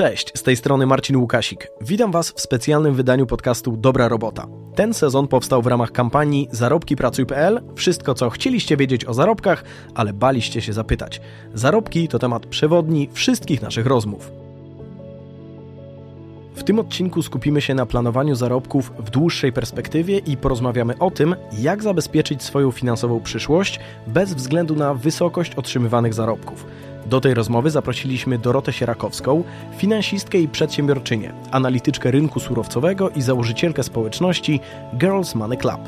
Cześć, z tej strony Marcin Łukasik. Witam Was w specjalnym wydaniu podcastu Dobra Robota. Ten sezon powstał w ramach kampanii zarobkipracuj.pl. Wszystko, co chcieliście wiedzieć o zarobkach, ale baliście się zapytać. Zarobki to temat przewodni wszystkich naszych rozmów. W tym odcinku skupimy się na planowaniu zarobków w dłuższej perspektywie i porozmawiamy o tym, jak zabezpieczyć swoją finansową przyszłość bez względu na wysokość otrzymywanych zarobków. Do tej rozmowy zaprosiliśmy Dorotę Sierakowską, finansistkę i przedsiębiorczynię, analityczkę rynku surowcowego i założycielkę społeczności Girls Money Club.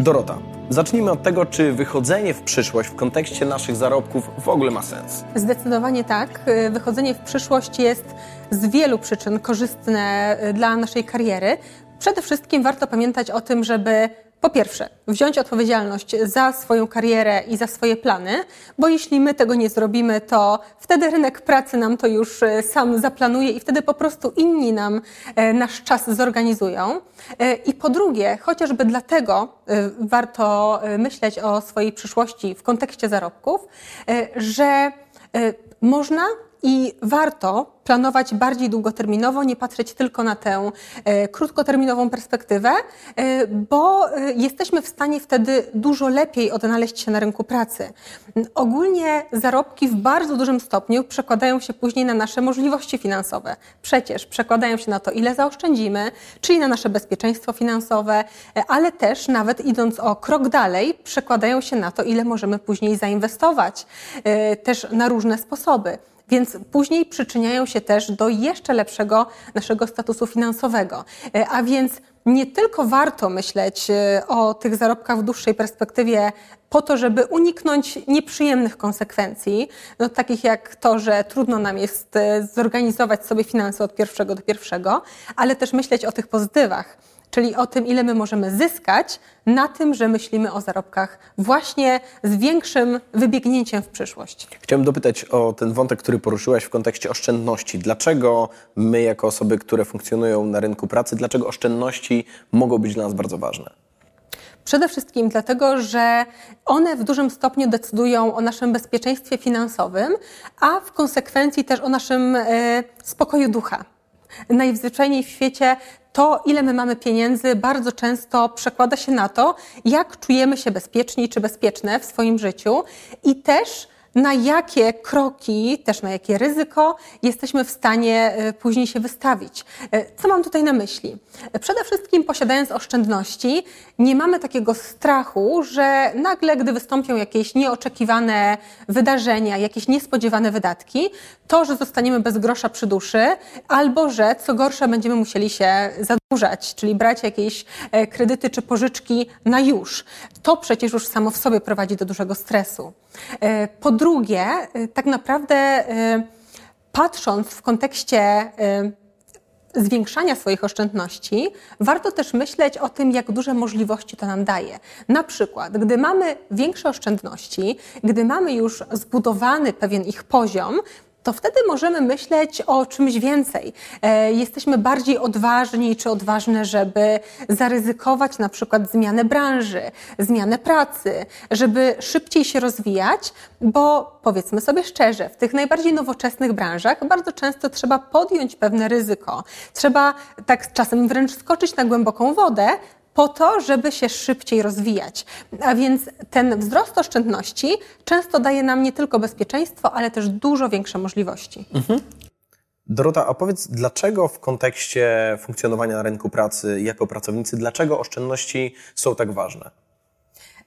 Dorota, zacznijmy od tego, czy wychodzenie w przyszłość w kontekście naszych zarobków w ogóle ma sens. Zdecydowanie tak. Wychodzenie w przyszłość jest z wielu przyczyn korzystne dla naszej kariery. Przede wszystkim warto pamiętać o tym, żeby po pierwsze, wziąć odpowiedzialność za swoją karierę i za swoje plany, bo jeśli my tego nie zrobimy, to wtedy rynek pracy nam to już e, sam zaplanuje i wtedy po prostu inni nam e, nasz czas zorganizują. E, I po drugie, chociażby dlatego warto myśleć o swojej przyszłości w kontekście zarobków, że można i warto planować bardziej długoterminowo, nie patrzeć tylko na tę e, krótkoterminową perspektywę, e, bo e, jesteśmy w stanie wtedy dużo lepiej odnaleźć się na rynku pracy. Ogólnie zarobki w bardzo dużym stopniu przekładają się później na nasze możliwości finansowe. Przecież przekładają się na to, ile zaoszczędzimy, czyli na nasze bezpieczeństwo finansowe, ale też nawet idąc o krok dalej, przekładają się na to, ile możemy później zainwestować, też na różne sposoby więc później przyczyniają się też do jeszcze lepszego naszego statusu finansowego. E, a więc nie tylko warto myśleć e, o tych zarobkach w dłuższej perspektywie po to, żeby uniknąć nieprzyjemnych konsekwencji, no, takich jak to, że trudno nam jest e, zorganizować sobie finanse od pierwszego do pierwszego, ale też myśleć o tych pozytywach czyli o tym, ile my możemy zyskać na tym, że myślimy o zarobkach właśnie z większym wybiegnięciem w przyszłość. Chciałem dopytać o ten wątek, który poruszyłaś w kontekście oszczędności. Dlaczego my, jako osoby, które funkcjonują na rynku pracy, dlaczego oszczędności mogą być dla nas bardzo ważne? Przede wszystkim dlatego, że one w dużym stopniu decydują o naszym bezpieczeństwie finansowym, a w konsekwencji też o naszym e, spokoju ducha. Najzwyczajniej w świecie to, ile my mamy pieniędzy, bardzo często przekłada się na to, jak czujemy się bezpieczni czy bezpieczne w swoim życiu i też na jakie kroki, też na jakie ryzyko jesteśmy w stanie e, później się wystawić. E, co mam tutaj na myśli? Przede wszystkim posiadając oszczędności, nie mamy takiego strachu, że nagle, gdy wystąpią jakieś nieoczekiwane wydarzenia, jakieś niespodziewane wydatki, to, że zostaniemy bez grosza przy duszy, albo że co gorsza będziemy musieli się zadłużać, czyli brać jakieś e, kredyty czy pożyczki na już. To przecież już samo w sobie prowadzi do dużego stresu. Po drugie, y, tak naprawdę patrząc w kontekście zwiększania swoich oszczędności, warto też myśleć o tym, jak duże możliwości to nam daje. Na przykład, gdy mamy większe oszczędności, gdy mamy już zbudowany pewien ich poziom, to wtedy możemy myśleć o czymś więcej. E, jesteśmy bardziej odważni czy odważne, żeby zaryzykować na przykład zmianę branży, zmianę pracy, żeby szybciej się rozwijać, bo powiedzmy sobie szczerze, w tych najbardziej nowoczesnych branżach bardzo często trzeba podjąć pewne ryzyko. Trzeba tak czasem wręcz skoczyć na głęboką wodę, po to, żeby się szybciej rozwijać. A więc ten wzrost oszczędności często daje nam nie tylko bezpieczeństwo, ale też dużo większe możliwości. Mhm. Dorota, a powiedz, dlaczego w kontekście funkcjonowania na rynku pracy jako pracownicy, dlaczego oszczędności są tak ważne?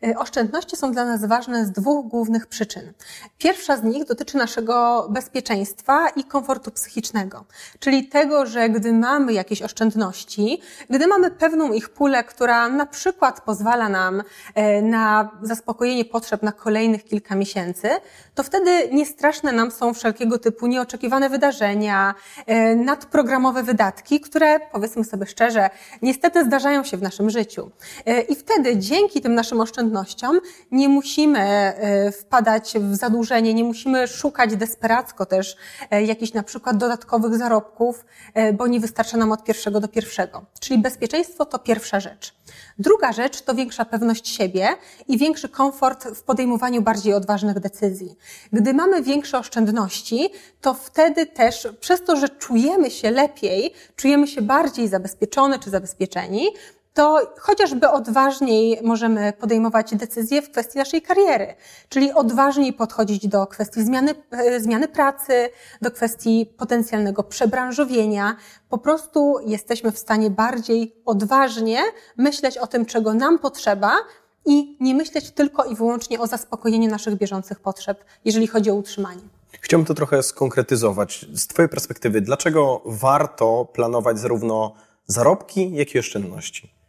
Y, oszczędności są dla nas ważne z dwóch głównych przyczyn. Pierwsza z nich dotyczy naszego bezpieczeństwa i komfortu psychicznego, czyli tego, że gdy mamy jakieś oszczędności, gdy mamy pewną ich pulę, która na przykład pozwala nam e, na zaspokojenie potrzeb na kolejnych kilka miesięcy, to wtedy niestraszne nam są wszelkiego typu nieoczekiwane wydarzenia, e, nadprogramowe wydatki, które powiedzmy sobie szczerze, niestety zdarzają się w naszym życiu. E, I wtedy dzięki tym naszym oszczędnościom nie musimy e, wpadać w zadłużenie, nie musimy szukać desperacko też e, jakichś na przykład dodatkowych zarobków, e, bo nie wystarcza nam od pierwszego do pierwszego. Czyli bezpieczeństwo to pierwsza rzecz. Druga rzecz to większa pewność siebie i większy komfort w podejmowaniu bardziej odważnych decyzji. Gdy mamy większe oszczędności, to wtedy też przez to, że czujemy się lepiej, czujemy się bardziej zabezpieczone czy zabezpieczeni, to chociażby odważniej możemy podejmować decyzje w kwestii naszej kariery, czyli odważniej podchodzić do kwestii zmiany, e, zmiany pracy, do kwestii potencjalnego przebranżowienia. Po prostu jesteśmy w stanie bardziej odważnie myśleć o tym, czego nam potrzeba, i nie myśleć tylko i wyłącznie o zaspokojeniu naszych bieżących potrzeb, jeżeli chodzi o utrzymanie. Chciałbym to trochę skonkretyzować. Z Twojej perspektywy, dlaczego warto planować zarówno zarobki, jak i oszczędności?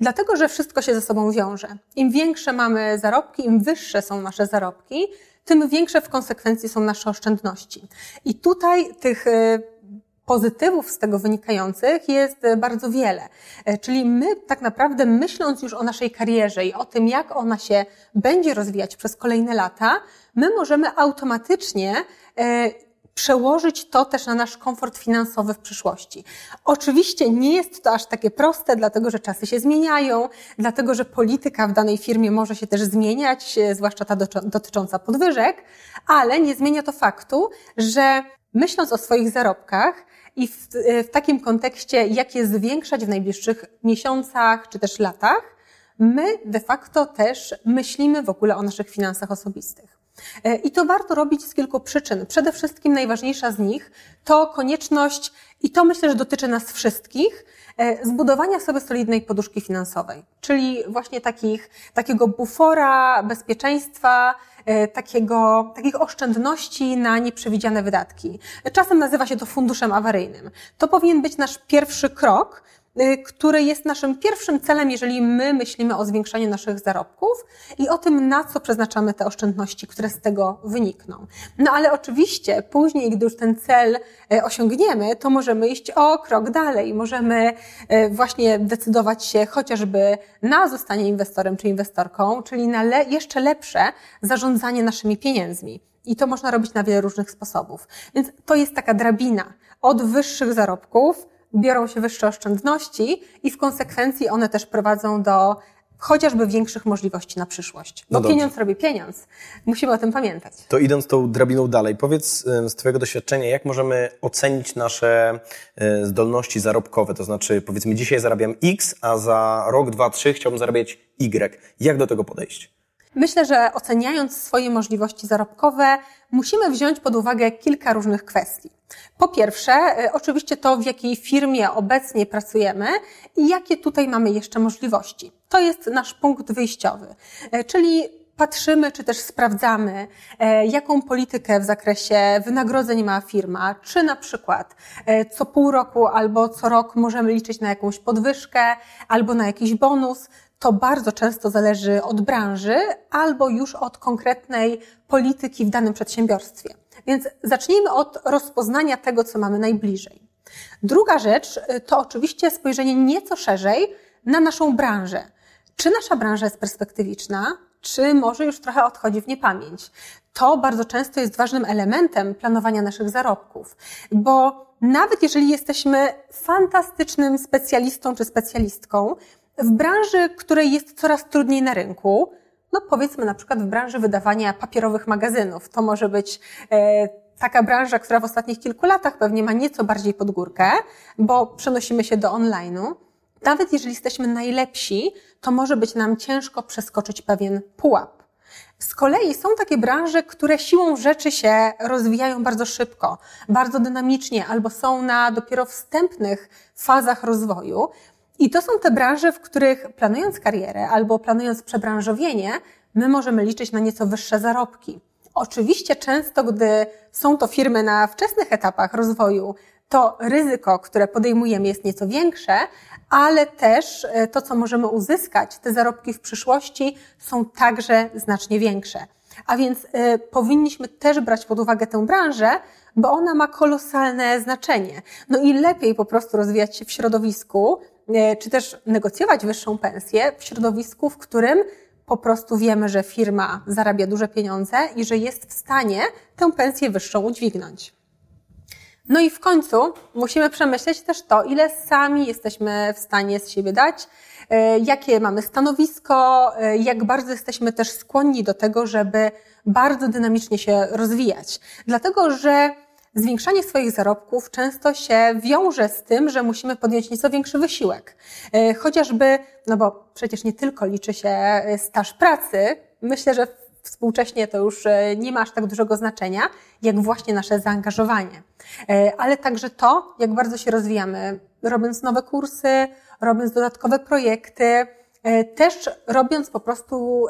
Dlatego, że wszystko się ze sobą wiąże. Im większe mamy zarobki, im wyższe są nasze zarobki, tym większe w konsekwencji są nasze oszczędności. I tutaj tych y, pozytywów z tego wynikających jest y, bardzo wiele. E, czyli my tak naprawdę myśląc już o naszej karierze i o tym, jak ona się będzie rozwijać przez kolejne lata, my możemy automatycznie e, przełożyć to też na nasz komfort finansowy w przyszłości. Oczywiście nie jest to aż takie proste, dlatego że czasy się zmieniają, dlatego że polityka w danej firmie może się też zmieniać, e, zwłaszcza ta dotycząca podwyżek, ale nie zmienia to faktu, że myśląc o swoich zarobkach i w, e, w takim kontekście, jak je zwiększać w najbliższych miesiącach czy też latach, my de facto też myślimy w ogóle o naszych finansach osobistych. E, I to warto robić z kilku przyczyn. Przede wszystkim najważniejsza z nich to konieczność, i to myślę, że dotyczy nas wszystkich, e, zbudowania sobie solidnej poduszki finansowej, czyli właśnie takich, takiego bufora, bezpieczeństwa, e, takiego, takich oszczędności na nieprzewidziane wydatki. Czasem nazywa się to funduszem awaryjnym. To powinien być nasz pierwszy krok, który jest naszym pierwszym celem, jeżeli my myślimy o zwiększaniu naszych zarobków i o tym, na co przeznaczamy te oszczędności, które z tego wynikną. No ale oczywiście później, gdy już ten cel y, osiągniemy, to możemy iść o krok dalej. Możemy y, właśnie decydować się chociażby na zostanie inwestorem czy inwestorką, czyli na le jeszcze lepsze zarządzanie naszymi pieniędzmi. I to można robić na wiele różnych sposobów. Więc to jest taka drabina od wyższych zarobków biorą się wyższe oszczędności i w konsekwencji one też prowadzą do chociażby większych możliwości na przyszłość. Bo no pieniądz robi pieniądz. Musimy o tym pamiętać. To idąc tą drabiną dalej, powiedz z Twojego doświadczenia, jak możemy ocenić nasze e, zdolności zarobkowe? To znaczy, powiedzmy, dzisiaj zarabiam X, a za rok, dwa, trzy chciałbym zarabiać Y. Jak do tego podejść? Myślę, że oceniając swoje możliwości zarobkowe, musimy wziąć pod uwagę kilka różnych kwestii. Po pierwsze, e, oczywiście to, w jakiej firmie obecnie pracujemy i jakie tutaj mamy jeszcze możliwości. To jest nasz punkt wyjściowy, e, czyli patrzymy, czy też sprawdzamy, e, jaką politykę w zakresie wynagrodzeń ma firma, czy na przykład co pół roku albo co rok możemy liczyć na jakąś podwyżkę albo na jakiś bonus. To bardzo często zależy od branży albo już od konkretnej polityki w danym przedsiębiorstwie. Więc zacznijmy od rozpoznania tego, co mamy najbliżej. Druga rzecz y, to oczywiście spojrzenie nieco szerzej na naszą branżę. Czy nasza branża jest perspektywiczna, czy może już trochę odchodzi w niepamięć? To bardzo często jest ważnym elementem planowania naszych zarobków, bo nawet jeżeli jesteśmy fantastycznym specjalistą czy specjalistką w branży, której jest coraz trudniej na rynku, no powiedzmy na przykład w branży wydawania papierowych magazynów. To może być e, taka branża, która w ostatnich kilku latach pewnie ma nieco bardziej pod górkę, bo przenosimy się do online'u. Nawet jeżeli jesteśmy najlepsi, to może być nam ciężko przeskoczyć pewien pułap. Z kolei są takie branże, które siłą rzeczy się rozwijają bardzo szybko, bardzo dynamicznie, albo są na dopiero wstępnych fazach rozwoju, i to są te branże, w których planując karierę albo planując przebranżowienie, my możemy liczyć na nieco wyższe zarobki. Oczywiście często, gdy są to firmy na wczesnych etapach rozwoju, to ryzyko, które podejmujemy jest nieco większe, ale też e, to, co możemy uzyskać, te zarobki w przyszłości są także znacznie większe. A więc y, powinniśmy też brać pod uwagę tę branżę, bo ona ma kolosalne znaczenie. No i lepiej po prostu rozwijać się w środowisku, czy też negocjować wyższą pensję w środowisku, w którym po prostu wiemy, że firma zarabia duże pieniądze i że jest w stanie tę pensję wyższą udźwignąć. No i w końcu musimy przemyśleć też to, ile sami jesteśmy w stanie z siebie dać, e, jakie mamy stanowisko, e, jak bardzo jesteśmy też skłonni do tego, żeby bardzo dynamicznie się rozwijać. Dlatego, że zwiększanie swoich zarobków często się wiąże z tym, że musimy podjąć nieco większy wysiłek. E, chociażby, no bo przecież nie tylko liczy się staż pracy, myślę, że współcześnie to już e, nie ma aż tak dużego znaczenia, jak właśnie nasze zaangażowanie. E, ale także to, jak bardzo się rozwijamy, robiąc nowe kursy, robiąc dodatkowe projekty, e, też robiąc po prostu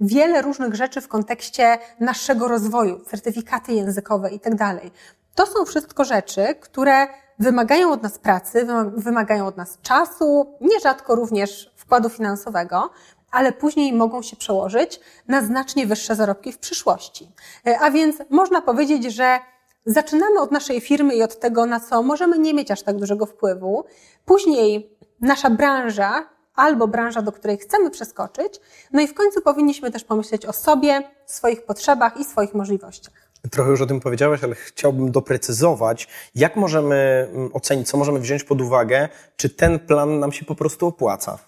wiele różnych rzeczy w kontekście naszego rozwoju, certyfikaty językowe i tak dalej. To są wszystko rzeczy, które wymagają od nas pracy, wymagają od nas czasu, nierzadko również wkładu finansowego, ale później mogą się przełożyć na znacznie wyższe zarobki w przyszłości. E, a więc można powiedzieć, że zaczynamy od naszej firmy i od tego, na co możemy nie mieć aż tak dużego wpływu. Później nasza branża albo branża, do której chcemy przeskoczyć. No i w końcu powinniśmy też pomyśleć o sobie, swoich potrzebach i swoich możliwościach. Trochę już o tym powiedziałeś, ale chciałbym doprecyzować, jak możemy mm, ocenić, co możemy wziąć pod uwagę, czy ten plan nam się po prostu opłaca.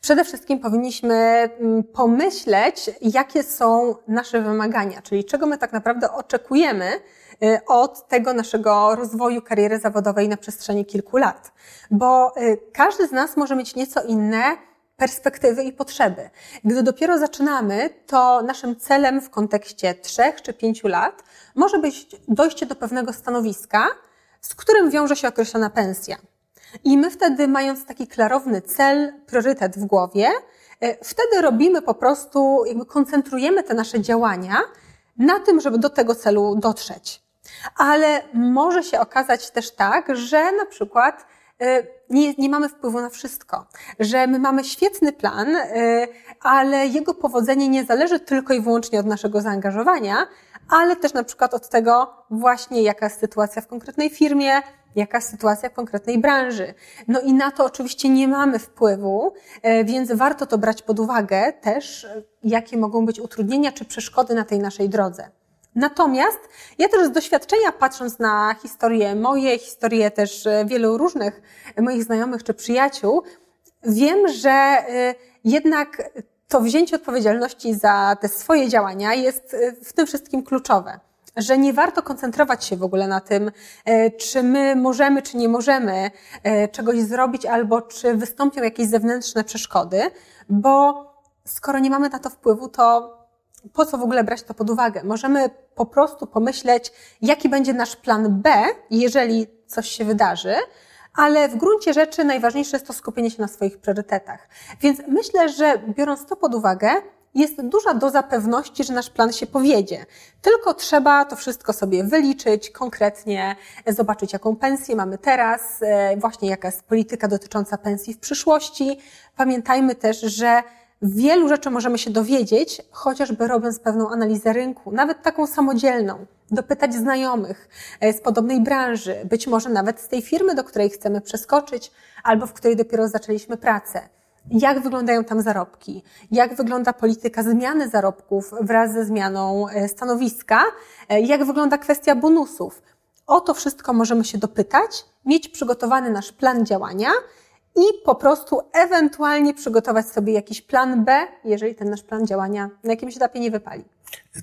Przede wszystkim powinniśmy mm, pomyśleć, jakie są nasze wymagania, czyli czego my tak naprawdę oczekujemy y, od tego naszego rozwoju kariery zawodowej na przestrzeni kilku lat. Bo y, każdy z nas może mieć nieco inne perspektywy i potrzeby. Gdy dopiero zaczynamy, to naszym celem w kontekście trzech czy pięciu lat może być dojście do pewnego stanowiska, z którym wiąże się określona pensja. I my wtedy, mając taki klarowny cel, priorytet w głowie, e, wtedy robimy po prostu, jakby koncentrujemy te nasze działania na tym, żeby do tego celu dotrzeć. Ale może się okazać też tak, że na przykład nie, nie mamy wpływu na wszystko, że my mamy świetny plan, e, ale jego powodzenie nie zależy tylko i wyłącznie od naszego zaangażowania, ale też na przykład od tego właśnie, jaka jest sytuacja w konkretnej firmie, jaka sytuacja w konkretnej branży. No i na to oczywiście nie mamy wpływu, e, więc warto to brać pod uwagę też, e, jakie mogą być utrudnienia czy przeszkody na tej naszej drodze. Natomiast ja też z doświadczenia, patrząc na historię moje, historię też e, wielu różnych moich znajomych czy przyjaciół, wiem, że jednak to wzięcie odpowiedzialności za te swoje działania jest w tym wszystkim kluczowe że nie warto koncentrować się w ogóle na tym, e, czy my możemy, czy nie możemy e, czegoś zrobić, albo czy wystąpią jakieś zewnętrzne przeszkody, bo skoro nie mamy na to wpływu, to po co w ogóle brać to pod uwagę? Możemy po prostu pomyśleć, jaki będzie nasz plan B, jeżeli coś się wydarzy, ale w gruncie rzeczy najważniejsze jest to skupienie się na swoich priorytetach. Więc myślę, że biorąc to pod uwagę, jest duża doza pewności, że nasz plan się powiedzie. Tylko trzeba to wszystko sobie wyliczyć konkretnie, zobaczyć, jaką pensję mamy teraz, e, właśnie jaka jest polityka dotycząca pensji w przyszłości. Pamiętajmy też, że wielu rzeczy możemy się dowiedzieć, chociażby robiąc pewną analizę rynku, nawet taką samodzielną, dopytać znajomych e, z podobnej branży, być może nawet z tej firmy, do której chcemy przeskoczyć, albo w której dopiero zaczęliśmy pracę. Jak wyglądają tam zarobki, jak wygląda polityka zmiany zarobków wraz ze zmianą e, stanowiska, e, jak wygląda kwestia bonusów. O to wszystko możemy się dopytać, mieć przygotowany nasz plan działania i po prostu ewentualnie przygotować sobie jakiś plan B, jeżeli ten nasz plan działania na jakimś etapie nie wypali.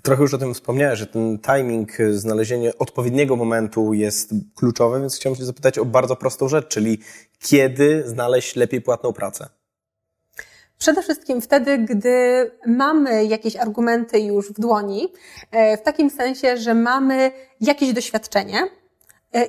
Trochę już o tym wspomniałeś, że ten timing, znalezienie odpowiedniego momentu jest kluczowe, więc chciałbym się zapytać o bardzo prostą rzecz, czyli kiedy znaleźć lepiej płatną pracę? Przede wszystkim wtedy, gdy mamy jakieś argumenty już w dłoni, e, w takim sensie, że mamy jakieś doświadczenie e,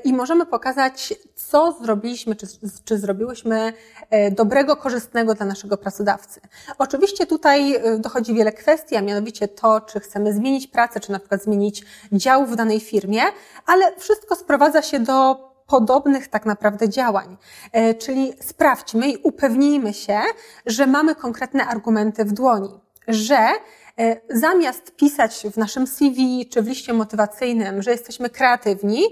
i możemy pokazać, co zrobiliśmy, czy, czy zrobiłyśmy e, dobrego, korzystnego dla naszego pracodawcy. Oczywiście tutaj dochodzi wiele kwestii, a mianowicie to, czy chcemy zmienić pracę, czy na przykład zmienić dział w danej firmie, ale wszystko sprowadza się do podobnych tak naprawdę działań. E, czyli sprawdźmy i upewnijmy się, że mamy konkretne argumenty w dłoni, że e, zamiast pisać w naszym CV czy w liście motywacyjnym, że jesteśmy kreatywni,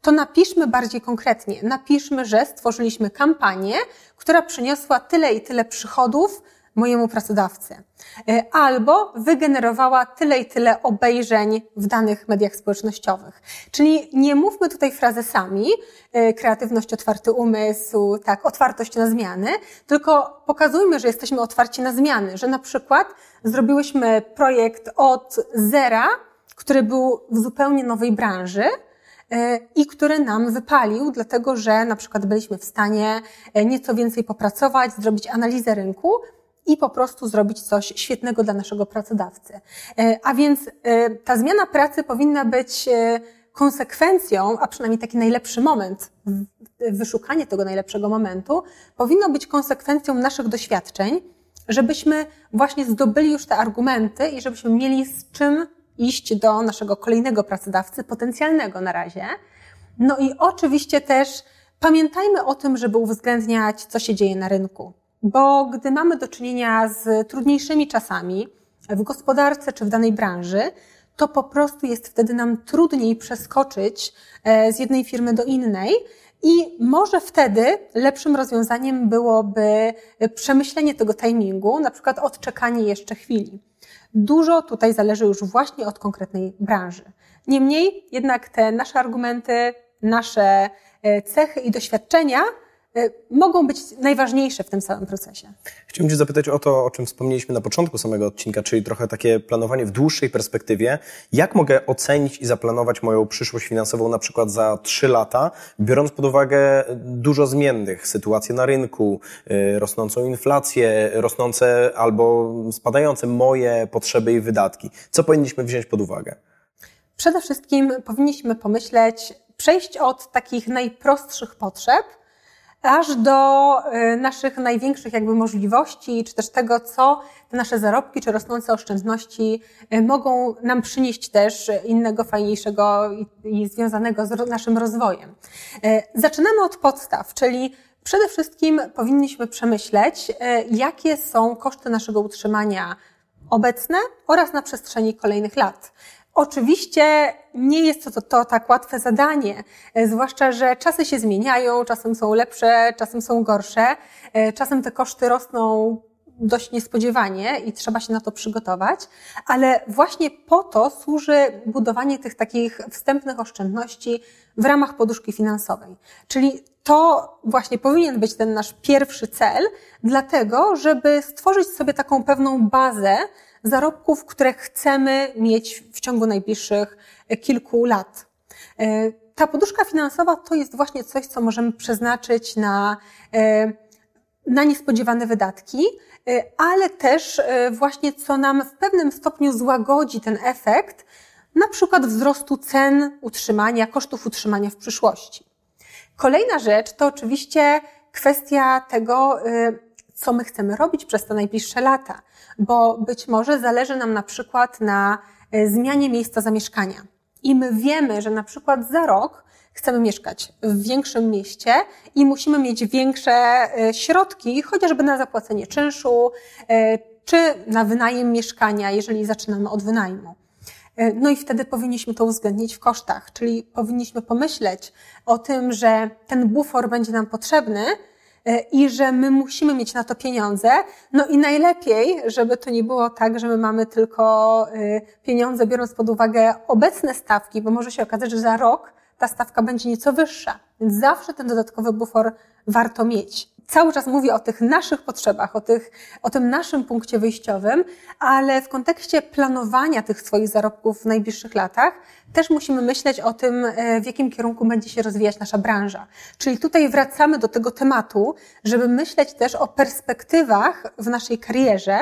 to napiszmy bardziej konkretnie. Napiszmy, że stworzyliśmy kampanię, która przyniosła tyle i tyle przychodów mojemu pracodawcy. E, albo wygenerowała tyle i tyle obejrzeń w danych mediach społecznościowych. Czyli nie mówmy tutaj frazesami, e, kreatywność, otwarty umysł, tak, otwartość na zmiany, tylko pokazujmy, że jesteśmy otwarci na zmiany, że na przykład zrobiłyśmy projekt od zera, który był w zupełnie nowej branży, i który nam wypalił, dlatego że na przykład byliśmy w stanie nieco więcej popracować, zrobić analizę rynku, i po prostu zrobić coś świetnego dla naszego pracodawcy. E, a więc e, ta zmiana pracy powinna być e, konsekwencją, a przynajmniej taki najlepszy moment, wyszukanie tego najlepszego momentu, powinno być konsekwencją naszych doświadczeń, żebyśmy właśnie zdobyli już te argumenty i żebyśmy mieli z czym iść do naszego kolejnego pracodawcy, potencjalnego na razie. No i oczywiście też pamiętajmy o tym, żeby uwzględniać, co się dzieje na rynku. Bo gdy mamy do czynienia z trudniejszymi czasami w gospodarce czy w danej branży, to po prostu jest wtedy nam trudniej przeskoczyć e, z jednej firmy do innej. I może wtedy lepszym rozwiązaniem byłoby przemyślenie tego timingu, na przykład odczekanie jeszcze chwili. Dużo tutaj zależy już właśnie od konkretnej branży. Niemniej jednak te nasze argumenty, nasze e, cechy i doświadczenia mogą być najważniejsze w tym całym procesie. Chciałbym Cię zapytać o to, o czym wspomnieliśmy na początku samego odcinka, czyli trochę takie planowanie w dłuższej perspektywie. Jak mogę ocenić i zaplanować moją przyszłość finansową na przykład za trzy lata, biorąc pod uwagę dużo zmiennych, sytuację na rynku, y, rosnącą inflację, rosnące albo spadające moje potrzeby i wydatki? Co powinniśmy wziąć pod uwagę? Przede wszystkim powinniśmy pomyśleć, przejść od takich najprostszych potrzeb, aż do y, naszych największych jakby możliwości, czy też tego, co te nasze zarobki, czy rosnące oszczędności y, mogą nam przynieść też innego, fajniejszego i, związanego z naszym rozwojem. Y, zaczynamy od podstaw, czyli przede wszystkim powinniśmy przemyśleć, jakie są koszty naszego utrzymania obecne oraz na przestrzeni kolejnych lat. Oczywiście nie jest to, to, to tak łatwe zadanie, e, zwłaszcza, że czasy się zmieniają, czasem są lepsze, czasem są gorsze, e, czasem te koszty rosną dość niespodziewanie i trzeba się na to przygotować, ale właśnie po to służy budowanie tych takich wstępnych oszczędności w ramach poduszki finansowej. Czyli to właśnie powinien być ten nasz pierwszy cel, dlatego, żeby stworzyć sobie taką pewną bazę, zarobków, które chcemy mieć w ciągu najbliższych e, kilku lat. E, ta poduszka finansowa to jest właśnie coś, co możemy przeznaczyć na, e, na niespodziewane wydatki, ale też właśnie co nam w pewnym stopniu złagodzi ten efekt, na przykład wzrostu cen utrzymania, kosztów utrzymania w przyszłości. Kolejna rzecz to oczywiście kwestia tego, co my chcemy robić przez te najbliższe lata bo być może zależy nam na przykład na e, zmianie miejsca zamieszkania. I my wiemy, że na przykład za rok chcemy mieszkać w większym mieście i musimy mieć większe e, środki, chociażby na zapłacenie czynszu, e, czy na wynajem mieszkania, jeżeli zaczynamy od wynajmu. No i wtedy powinniśmy to uwzględnić w kosztach, czyli powinniśmy pomyśleć o tym, że ten bufor będzie nam potrzebny, i że my musimy mieć na to pieniądze. No i najlepiej, żeby to nie było tak, że my mamy tylko e, pieniądze, biorąc pod uwagę obecne stawki, bo może się okazać, że za rok ta stawka będzie nieco wyższa. Więc zawsze ten dodatkowy bufor warto mieć cały czas mówię o tych naszych potrzebach, o, tych, o tym naszym punkcie wyjściowym, ale w kontekście planowania tych swoich zarobków w najbliższych latach też musimy myśleć o tym, e, w jakim kierunku będzie się rozwijać nasza branża. Czyli tutaj wracamy do tego tematu, żeby myśleć też o perspektywach w naszej karierze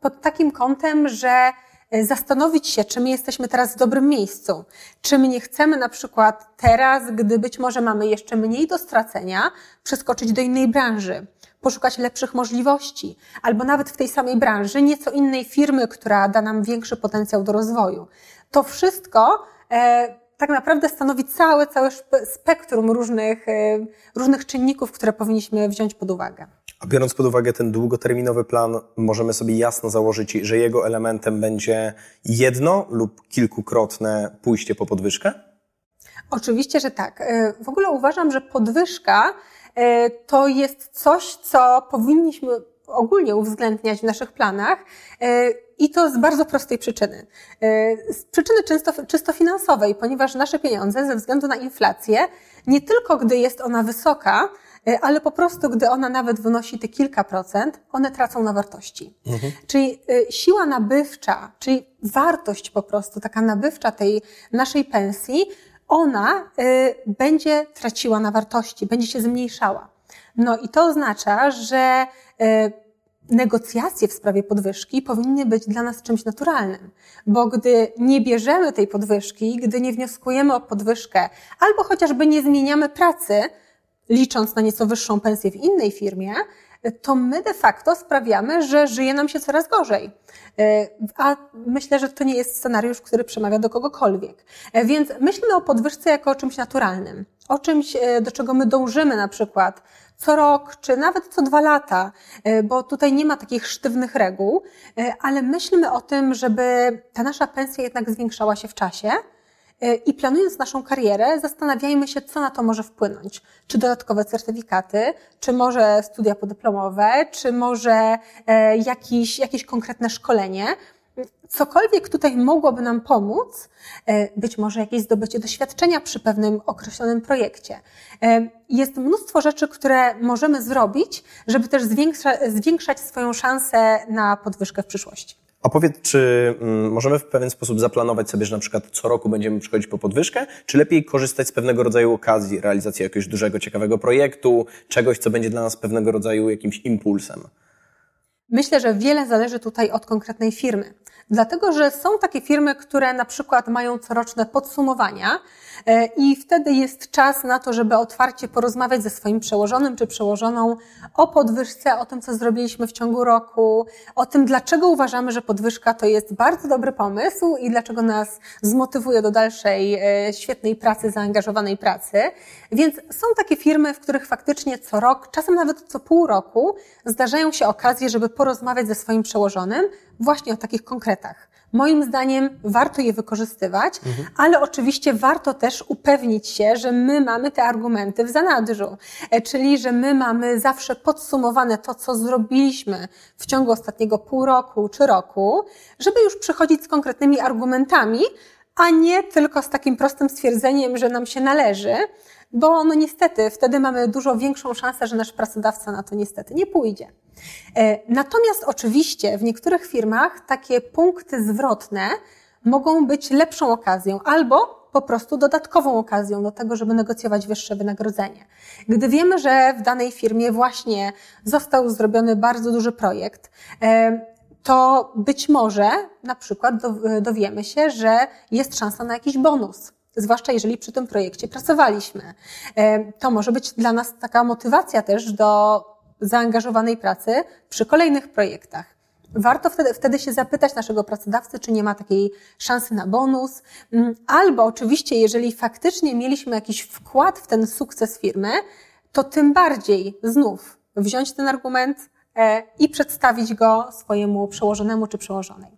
pod takim kątem, że zastanowić się, czy my jesteśmy teraz w dobrym miejscu. Czy my nie chcemy na przykład teraz, gdy być może mamy jeszcze mniej do stracenia, przeskoczyć do innej branży, poszukać lepszych możliwości, albo nawet w tej samej branży nieco innej firmy, która da nam większy potencjał do rozwoju. To wszystko e, tak naprawdę stanowi całe, całe spektrum różnych, e, różnych czynników, które powinniśmy wziąć pod uwagę. A biorąc pod uwagę ten długoterminowy plan, możemy sobie jasno założyć, że jego elementem będzie jedno lub kilkukrotne pójście po podwyżkę? Oczywiście, że tak. E, w ogóle uważam, że podwyżka e, to jest coś, co powinniśmy ogólnie uwzględniać w naszych planach i to z bardzo prostej przyczyny. Z przyczyny czysto, czysto finansowej, ponieważ nasze pieniądze ze względu na inflację, nie tylko gdy jest ona wysoka, E, ale po prostu, gdy ona nawet wynosi te kilka procent, one tracą na wartości. Mhm. Czyli e, siła nabywcza, czyli wartość po prostu, taka nabywcza tej naszej pensji, ona e, będzie traciła na wartości, będzie się zmniejszała. No i to oznacza, że negocjacje w sprawie podwyżki powinny być dla nas czymś naturalnym, bo gdy nie bierzemy tej podwyżki, gdy nie wnioskujemy o podwyżkę, albo chociażby nie zmieniamy pracy, licząc na nieco wyższą pensję w innej firmie, to my de facto sprawiamy, że żyje nam się coraz gorzej. E, a myślę, że to nie jest scenariusz, który przemawia do kogokolwiek. E, więc myślmy o podwyżce jako o czymś naturalnym, o czymś, e, do czego my dążymy na przykład co rok, czy nawet co dwa lata, bo tutaj nie ma takich sztywnych reguł, ale myślmy o tym, żeby ta nasza pensja jednak zwiększała się w czasie, E, I planując naszą karierę, zastanawiajmy się, co na to może wpłynąć. Czy dodatkowe certyfikaty, czy może studia podyplomowe, czy może e, jakieś, jakieś konkretne szkolenie. Cokolwiek tutaj mogłoby nam pomóc, e, być może jakieś zdobycie doświadczenia przy pewnym określonym projekcie. Jest mnóstwo rzeczy, które możemy zrobić, żeby też zwiększać swoją szansę na podwyżkę w przyszłości. A powiedz, czy mm, możemy w pewien sposób zaplanować sobie, że na przykład co roku będziemy przychodzić po podwyżkę, czy lepiej korzystać z pewnego rodzaju okazji, realizacji jakiegoś dużego, ciekawego projektu, czegoś, co będzie dla nas pewnego rodzaju jakimś impulsem? Myślę, że wiele zależy tutaj od konkretnej firmy. Dlatego, że są takie firmy, które na przykład mają coroczne podsumowania e, i wtedy jest czas na to, żeby otwarcie porozmawiać ze swoim przełożonym czy przełożoną o podwyżce, o tym, co zrobiliśmy w ciągu roku, o tym, dlaczego uważamy, że podwyżka to jest bardzo dobry pomysł i dlaczego nas zmotywuje do dalszej e, świetnej pracy, zaangażowanej pracy. Więc są takie firmy, w których faktycznie co rok, czasem nawet co pół roku zdarzają się okazje, żeby porozmawiać ze swoim przełożonym właśnie o takich konkretach. Moim zdaniem warto je wykorzystywać, mhm. ale oczywiście warto też upewnić się, że my mamy te argumenty w zanadrzu, e, czyli że my mamy zawsze podsumowane to, co zrobiliśmy w ciągu ostatniego pół roku czy roku, żeby już przychodzić z konkretnymi argumentami, a nie tylko z takim prostym stwierdzeniem, że nam się należy, bo no niestety wtedy mamy dużo większą szansę, że nasz pracodawca na to niestety nie pójdzie. E, natomiast oczywiście w niektórych firmach takie punkty zwrotne mogą być lepszą okazją albo po prostu dodatkową okazją do tego, żeby negocjować wyższe wynagrodzenie. Gdy wiemy, że w danej firmie właśnie został zrobiony bardzo duży projekt, e, to być może na przykład dowiemy się, że jest szansa na jakiś bonus zwłaszcza jeżeli przy tym projekcie pracowaliśmy. E, to może być dla nas taka motywacja też do zaangażowanej pracy przy kolejnych projektach. Warto wtedy, wtedy się zapytać naszego pracodawcy, czy nie ma takiej szansy na bonus, mm, albo oczywiście, jeżeli faktycznie mieliśmy jakiś wkład w ten sukces firmy, to tym bardziej znów wziąć ten argument e, i przedstawić go swojemu przełożonemu czy przełożonej.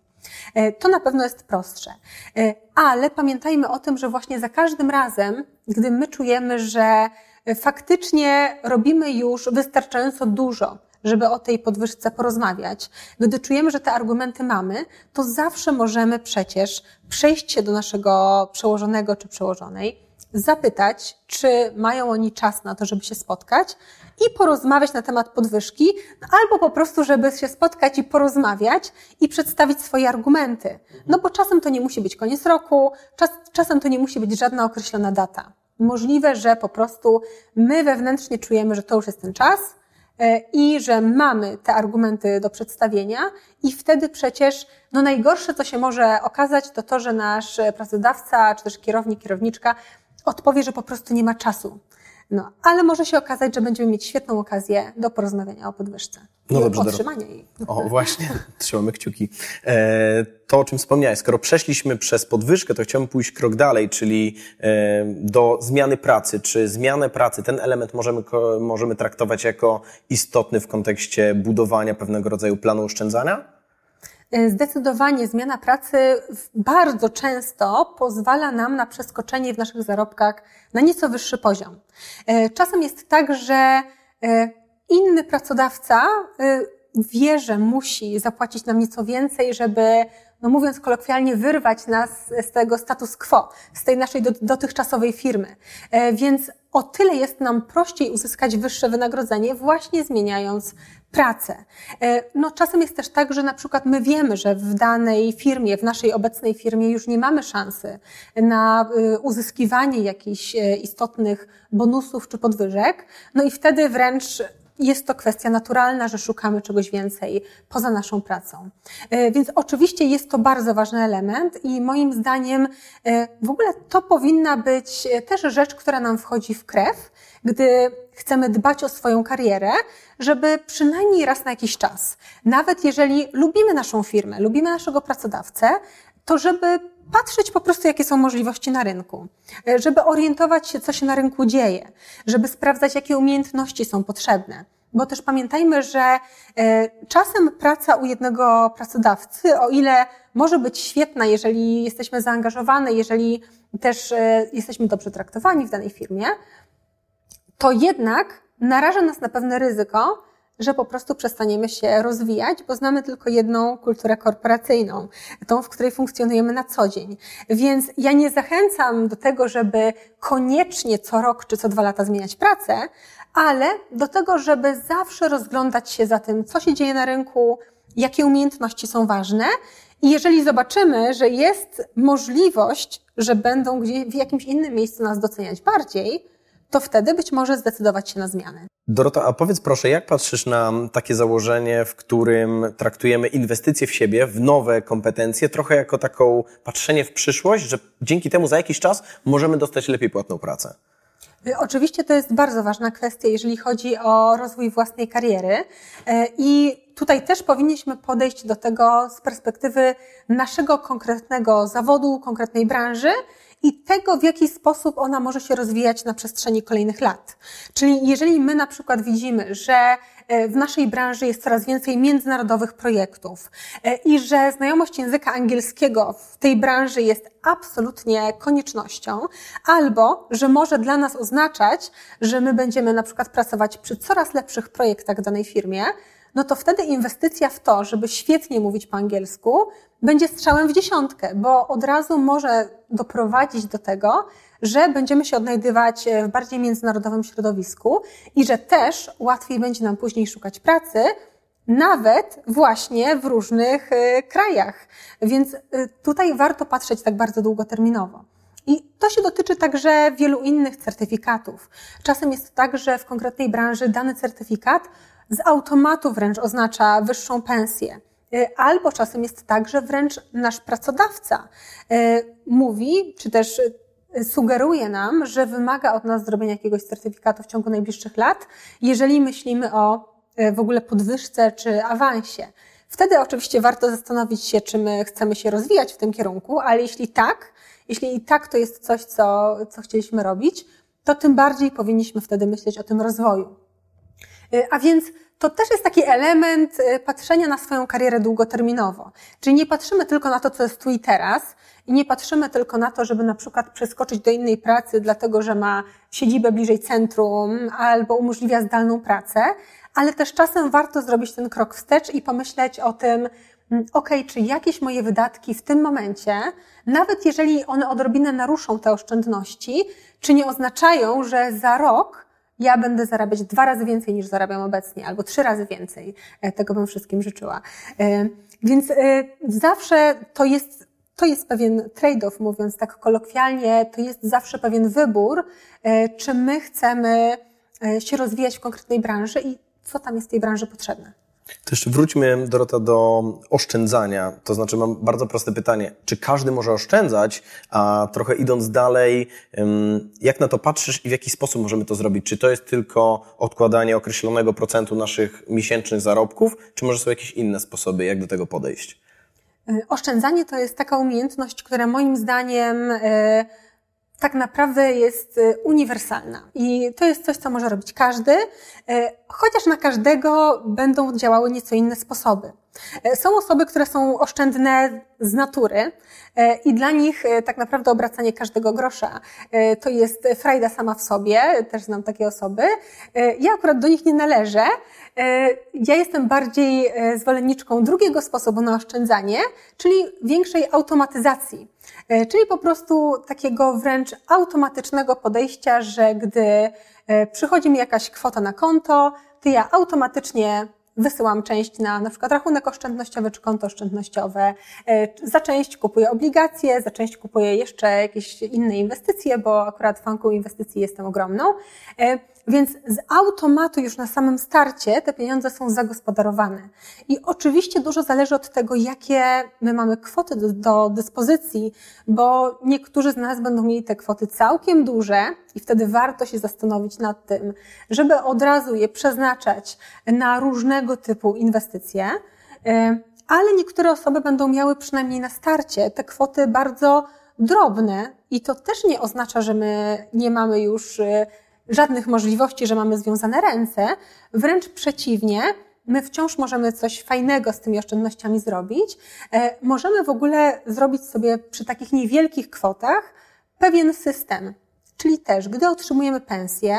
E, to na pewno jest prostsze. E, ale pamiętajmy o tym, że właśnie za każdym razem, gdy my czujemy, że faktycznie robimy już wystarczająco dużo, żeby o tej podwyżce porozmawiać. Gdy czujemy, że te argumenty mamy, to zawsze możemy przecież przejść się do naszego przełożonego czy przełożonej, zapytać, czy mają oni czas na to, żeby się spotkać i porozmawiać na temat podwyżki, albo po prostu, żeby się spotkać i porozmawiać i przedstawić swoje argumenty. No bo czasem to nie musi być koniec roku, czas, czasem to nie musi być żadna określona data. Możliwe, że po prostu my wewnętrznie czujemy, że to już jest ten czas e, i że mamy te argumenty do przedstawienia i wtedy przecież no najgorsze, co się może okazać, to to, że nasz pracodawca czy też kierownik, kierowniczka odpowie, że po prostu nie ma czasu. No, ale może się okazać, że będziemy mieć świetną okazję do porozmawiania o podwyżce. No dobrze, otrzymania jej. O, właśnie, trzymamy kciuki. E, to, o czym wspomniałeś, skoro przeszliśmy przez podwyżkę, to chciałbym pójść krok dalej, czyli e, do zmiany pracy. Czy zmianę pracy, ten element możemy, możemy traktować jako istotny w kontekście budowania pewnego rodzaju planu oszczędzania? E, zdecydowanie zmiana pracy bardzo często pozwala nam na przeskoczenie w naszych zarobkach na nieco wyższy poziom. E, czasem jest tak, że e, inny pracodawca wie, że musi zapłacić nam nieco więcej, żeby, no mówiąc kolokwialnie, wyrwać nas z tego status quo, z tej naszej dotychczasowej firmy. E, więc o tyle jest nam prościej uzyskać wyższe wynagrodzenie, właśnie zmieniając pracę. E, no, czasem jest też tak, że na przykład my wiemy, że w danej firmie, w naszej obecnej firmie już nie mamy szansy na e, uzyskiwanie jakichś istotnych bonusów czy podwyżek, no i wtedy wręcz jest to kwestia naturalna, że szukamy czegoś więcej poza naszą pracą. E, więc oczywiście jest to bardzo ważny element i moim zdaniem e, w ogóle to powinna być też rzecz, która nam wchodzi w krew, gdy chcemy dbać o swoją karierę, żeby przynajmniej raz na jakiś czas, nawet jeżeli lubimy naszą firmę, lubimy naszego pracodawcę, to żeby patrzeć po prostu, jakie są możliwości na rynku, e, żeby orientować się, co się na rynku dzieje, żeby sprawdzać, jakie umiejętności są potrzebne. Bo też pamiętajmy, że e, czasem praca u jednego pracodawcy, o ile może być świetna, jeżeli jesteśmy zaangażowane, jeżeli też e, jesteśmy dobrze traktowani w danej firmie, to jednak naraża nas na pewne ryzyko, że po prostu przestaniemy się rozwijać, bo znamy tylko jedną kulturę korporacyjną, tą, w której funkcjonujemy na co dzień. Więc ja nie zachęcam do tego, żeby koniecznie co rok czy co dwa lata zmieniać pracę, ale do tego, żeby zawsze rozglądać się za tym, co się dzieje na rynku, jakie umiejętności są ważne. I jeżeli zobaczymy, że jest możliwość, że będą gdzieś w jakimś innym miejscu nas doceniać bardziej, to wtedy być może zdecydować się na zmianę. Dorota, a powiedz proszę, jak patrzysz na takie założenie, w którym traktujemy inwestycje w siebie, w nowe kompetencje, trochę jako taką patrzenie w przyszłość, że dzięki temu za jakiś czas możemy dostać lepiej płatną pracę? Y, oczywiście to jest bardzo ważna kwestia, jeżeli chodzi o rozwój własnej kariery. Y, I tutaj też powinniśmy podejść do tego z perspektywy naszego konkretnego zawodu, konkretnej branży i tego, w jaki sposób ona może się rozwijać na przestrzeni kolejnych lat. Czyli jeżeli my na przykład widzimy, że e, w naszej branży jest coraz więcej międzynarodowych projektów e, i że znajomość języka angielskiego w tej branży jest absolutnie koniecznością, albo że może dla nas oznaczać, że my będziemy na przykład pracować przy coraz lepszych projektach danej firmie, no to wtedy inwestycja w to, żeby świetnie mówić po angielsku, będzie strzałem w dziesiątkę, bo od razu może doprowadzić do tego, że będziemy się odnajdywać w bardziej międzynarodowym środowisku i że też łatwiej będzie nam później szukać pracy, nawet właśnie w różnych y, krajach. Więc y, tutaj warto patrzeć tak bardzo długoterminowo. I to się dotyczy także wielu innych certyfikatów. Czasem jest tak, że w konkretnej branży dany certyfikat z automatu wręcz oznacza wyższą pensję. Y, albo czasem jest tak, że wręcz nasz pracodawca y, mówi, czy też y, sugeruje nam, że wymaga od nas zrobienia jakiegoś certyfikatu w ciągu najbliższych lat, jeżeli myślimy o w ogóle podwyżce czy awansie. Wtedy oczywiście warto zastanowić się, czy my chcemy się rozwijać w tym kierunku, ale jeśli tak, jeśli i tak to jest coś, co, co chcieliśmy robić, to tym bardziej powinniśmy wtedy myśleć o tym rozwoju. A więc to też jest taki element y, patrzenia na swoją karierę długoterminowo. Czyli nie patrzymy tylko na to, co jest tu i teraz i nie patrzymy tylko na to, żeby na przykład przeskoczyć do innej pracy, dlatego że ma siedzibę bliżej centrum albo umożliwia zdalną pracę, ale też czasem warto zrobić ten krok wstecz i pomyśleć o tym, mm, ok, czy jakieś moje wydatki w tym momencie, nawet jeżeli one odrobinę naruszą te oszczędności, czy nie oznaczają, że za rok ja będę zarabiać dwa razy więcej niż zarabiam obecnie, albo trzy razy więcej. E, tego bym wszystkim życzyła. E, więc e, zawsze to jest, to jest pewien trade-off, mówiąc tak kolokwialnie, to jest zawsze pewien wybór, czy my chcemy się rozwijać w konkretnej branży i co tam jest w tej branży potrzebne. To jeszcze wróćmy, Dorota, do oszczędzania. To znaczy, mam bardzo proste pytanie. Czy każdy może oszczędzać? A trochę idąc dalej, jak na to patrzysz i w jaki sposób możemy to zrobić? Czy to jest tylko odkładanie określonego procentu naszych miesięcznych zarobków, czy może są jakieś inne sposoby, jak do tego podejść? Y, oszczędzanie to jest taka umiejętność, która moim zdaniem y, tak naprawdę jest y, uniwersalna. I to jest coś, co może robić każdy, y, chociaż na każdego będą działały nieco inne sposoby. E, są osoby, które są oszczędne z natury e, i dla nich e, tak naprawdę obracanie każdego grosza to jest frajda sama w sobie, też znam takie osoby. Ja akurat do nich nie należę. Ja jestem bardziej zwolenniczką drugiego sposobu na oszczędzanie, czyli większej automatyzacji. Czyli po prostu takiego wręcz automatycznego podejścia, że gdy przychodzi mi jakaś kwota na konto, to ja automatycznie wysyłam część na na przykład rachunek oszczędnościowy czy konto oszczędnościowe. E, za część kupuję obligacje, za część kupuję jeszcze jakieś inne inwestycje, bo akurat fanką inwestycji jestem ogromną. Więc z automatu już na samym starcie te pieniądze są zagospodarowane. I oczywiście dużo zależy od tego, jakie my mamy kwoty do, do, dyspozycji, bo niektórzy z nas będą mieli te kwoty całkiem duże i wtedy warto się zastanowić nad tym, żeby od razu je przeznaczać na różnego typu inwestycje. E, ale niektóre osoby będą miały przynajmniej na starcie te kwoty bardzo drobne i to też nie oznacza, że my nie mamy już e, żadnych możliwości, że mamy związane ręce. Wręcz przeciwnie, my wciąż możemy coś fajnego z tymi oszczędnościami zrobić. E, możemy w ogóle zrobić sobie przy takich niewielkich kwotach pewien system. Czyli też, gdy otrzymujemy pensję,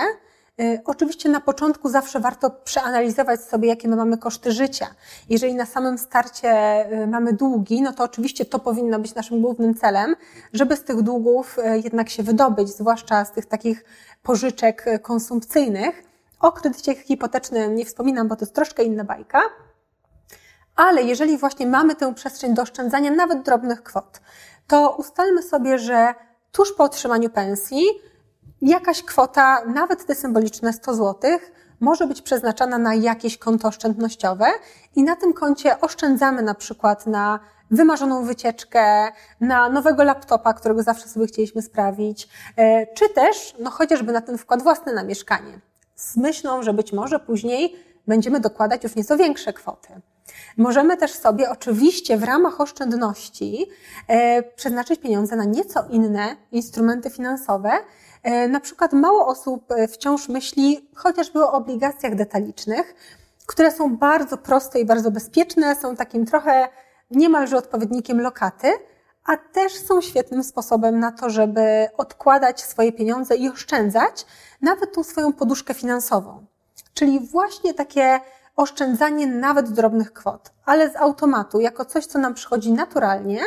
Oczywiście na początku zawsze warto przeanalizować sobie, jakie my mamy koszty życia. Jeżeli na samym starcie e, mamy długi, no to oczywiście to powinno być naszym głównym celem, żeby z tych długów jednak się wydobyć, zwłaszcza z tych takich pożyczek konsumpcyjnych. O kredycie hipotecznym nie wspominam, bo to jest troszkę inna bajka. Ale jeżeli właśnie mamy tę przestrzeń do oszczędzania nawet drobnych kwot, to ustalmy sobie, że tuż po otrzymaniu pensji jakaś kwota, nawet te symboliczne 100 zł, może być przeznaczana na jakieś konto oszczędnościowe i na tym koncie oszczędzamy na przykład na wymarzoną wycieczkę, na nowego laptopa, którego zawsze sobie chcieliśmy sprawić, e, czy też no chociażby na ten wkład własny na mieszkanie. Z myślą, że być może później będziemy dokładać już nieco większe kwoty. Możemy też sobie oczywiście w ramach oszczędności e, przeznaczyć pieniądze na nieco inne instrumenty finansowe. E, na przykład mało osób wciąż myśli chociażby o obligacjach detalicznych, które są bardzo proste i bardzo bezpieczne, są takim trochę niemalże odpowiednikiem lokaty, a też są świetnym sposobem na to, żeby odkładać swoje pieniądze i oszczędzać nawet tą swoją poduszkę finansową. Czyli właśnie takie oszczędzanie nawet drobnych kwot, ale z automatu, jako coś, co nam przychodzi naturalnie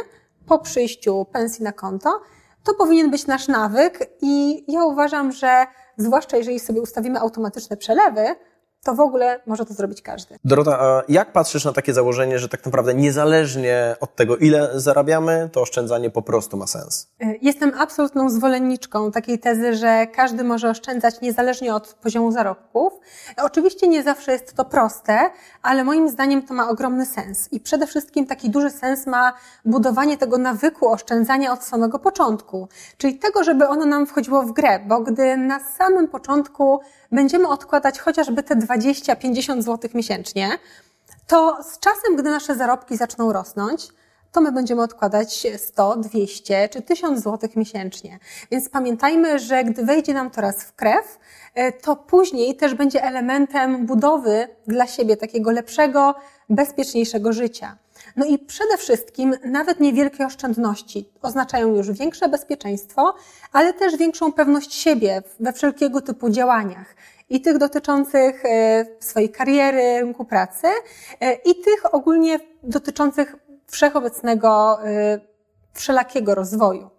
po przyjściu pensji na konto, to powinien być nasz nawyk i ja uważam, że zwłaszcza jeżeli sobie ustawimy automatyczne przelewy, to w ogóle może to zrobić każdy. Dorota, a jak patrzysz na takie założenie, że tak naprawdę niezależnie od tego, ile zarabiamy, to oszczędzanie po prostu ma sens? Y, jestem absolutną zwolenniczką takiej tezy, że każdy może oszczędzać niezależnie od poziomu zarobków. Oczywiście nie zawsze jest to proste, ale moim zdaniem to ma ogromny sens. I przede wszystkim taki duży sens ma budowanie tego nawyku oszczędzania od samego początku. Czyli tego, żeby ono nam wchodziło w grę, bo gdy na samym początku będziemy odkładać chociażby te 20-50 zł miesięcznie, to z czasem, gdy nasze zarobki zaczną rosnąć, to my będziemy odkładać 100, 200 czy 1000 zł miesięcznie. Więc pamiętajmy, że gdy wejdzie nam to raz w krew, e, to później też będzie elementem budowy dla siebie takiego lepszego, bezpieczniejszego życia. No i przede wszystkim nawet niewielkie oszczędności oznaczają już większe bezpieczeństwo, ale też większą pewność siebie we wszelkiego typu działaniach. I tych dotyczących e, swojej kariery, rynku pracy, e, i tych ogólnie dotyczących wszechobecnego, e, wszelakiego rozwoju.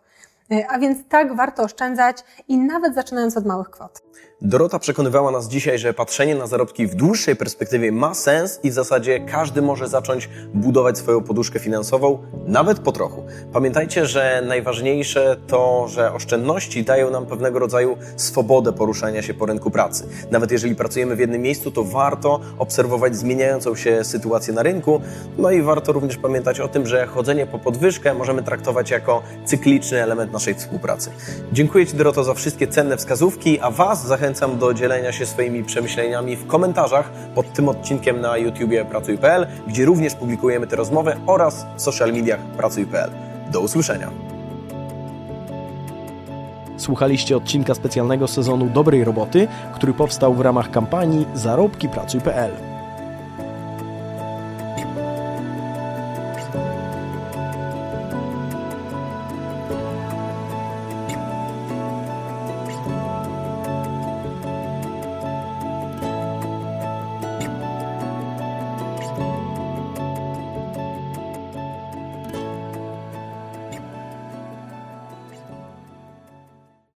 A więc tak warto oszczędzać i nawet zaczynając od małych kwot. Dorota przekonywała nas dzisiaj, że patrzenie na zarobki w dłuższej perspektywie ma sens i w zasadzie każdy może zacząć budować swoją poduszkę finansową, nawet po trochu. Pamiętajcie, że najważniejsze to, że oszczędności dają nam pewnego rodzaju swobodę poruszania się po rynku pracy. Nawet jeżeli pracujemy w jednym miejscu, to warto obserwować zmieniającą się sytuację na rynku, no i warto również pamiętać o tym, że chodzenie po podwyżkę możemy traktować jako cykliczny element naszej współpracy. Dziękuję Ci, Doroto, za wszystkie cenne wskazówki, a Was zachęcam do dzielenia się swoimi przemyśleniami w komentarzach pod tym odcinkiem na YouTubie Pracuj.pl, gdzie również publikujemy te rozmowy oraz w social mediach Pracuj.pl. Do usłyszenia. Słuchaliście odcinka specjalnego sezonu Dobrej Roboty, który powstał w ramach kampanii Zarobki Pracuj.pl.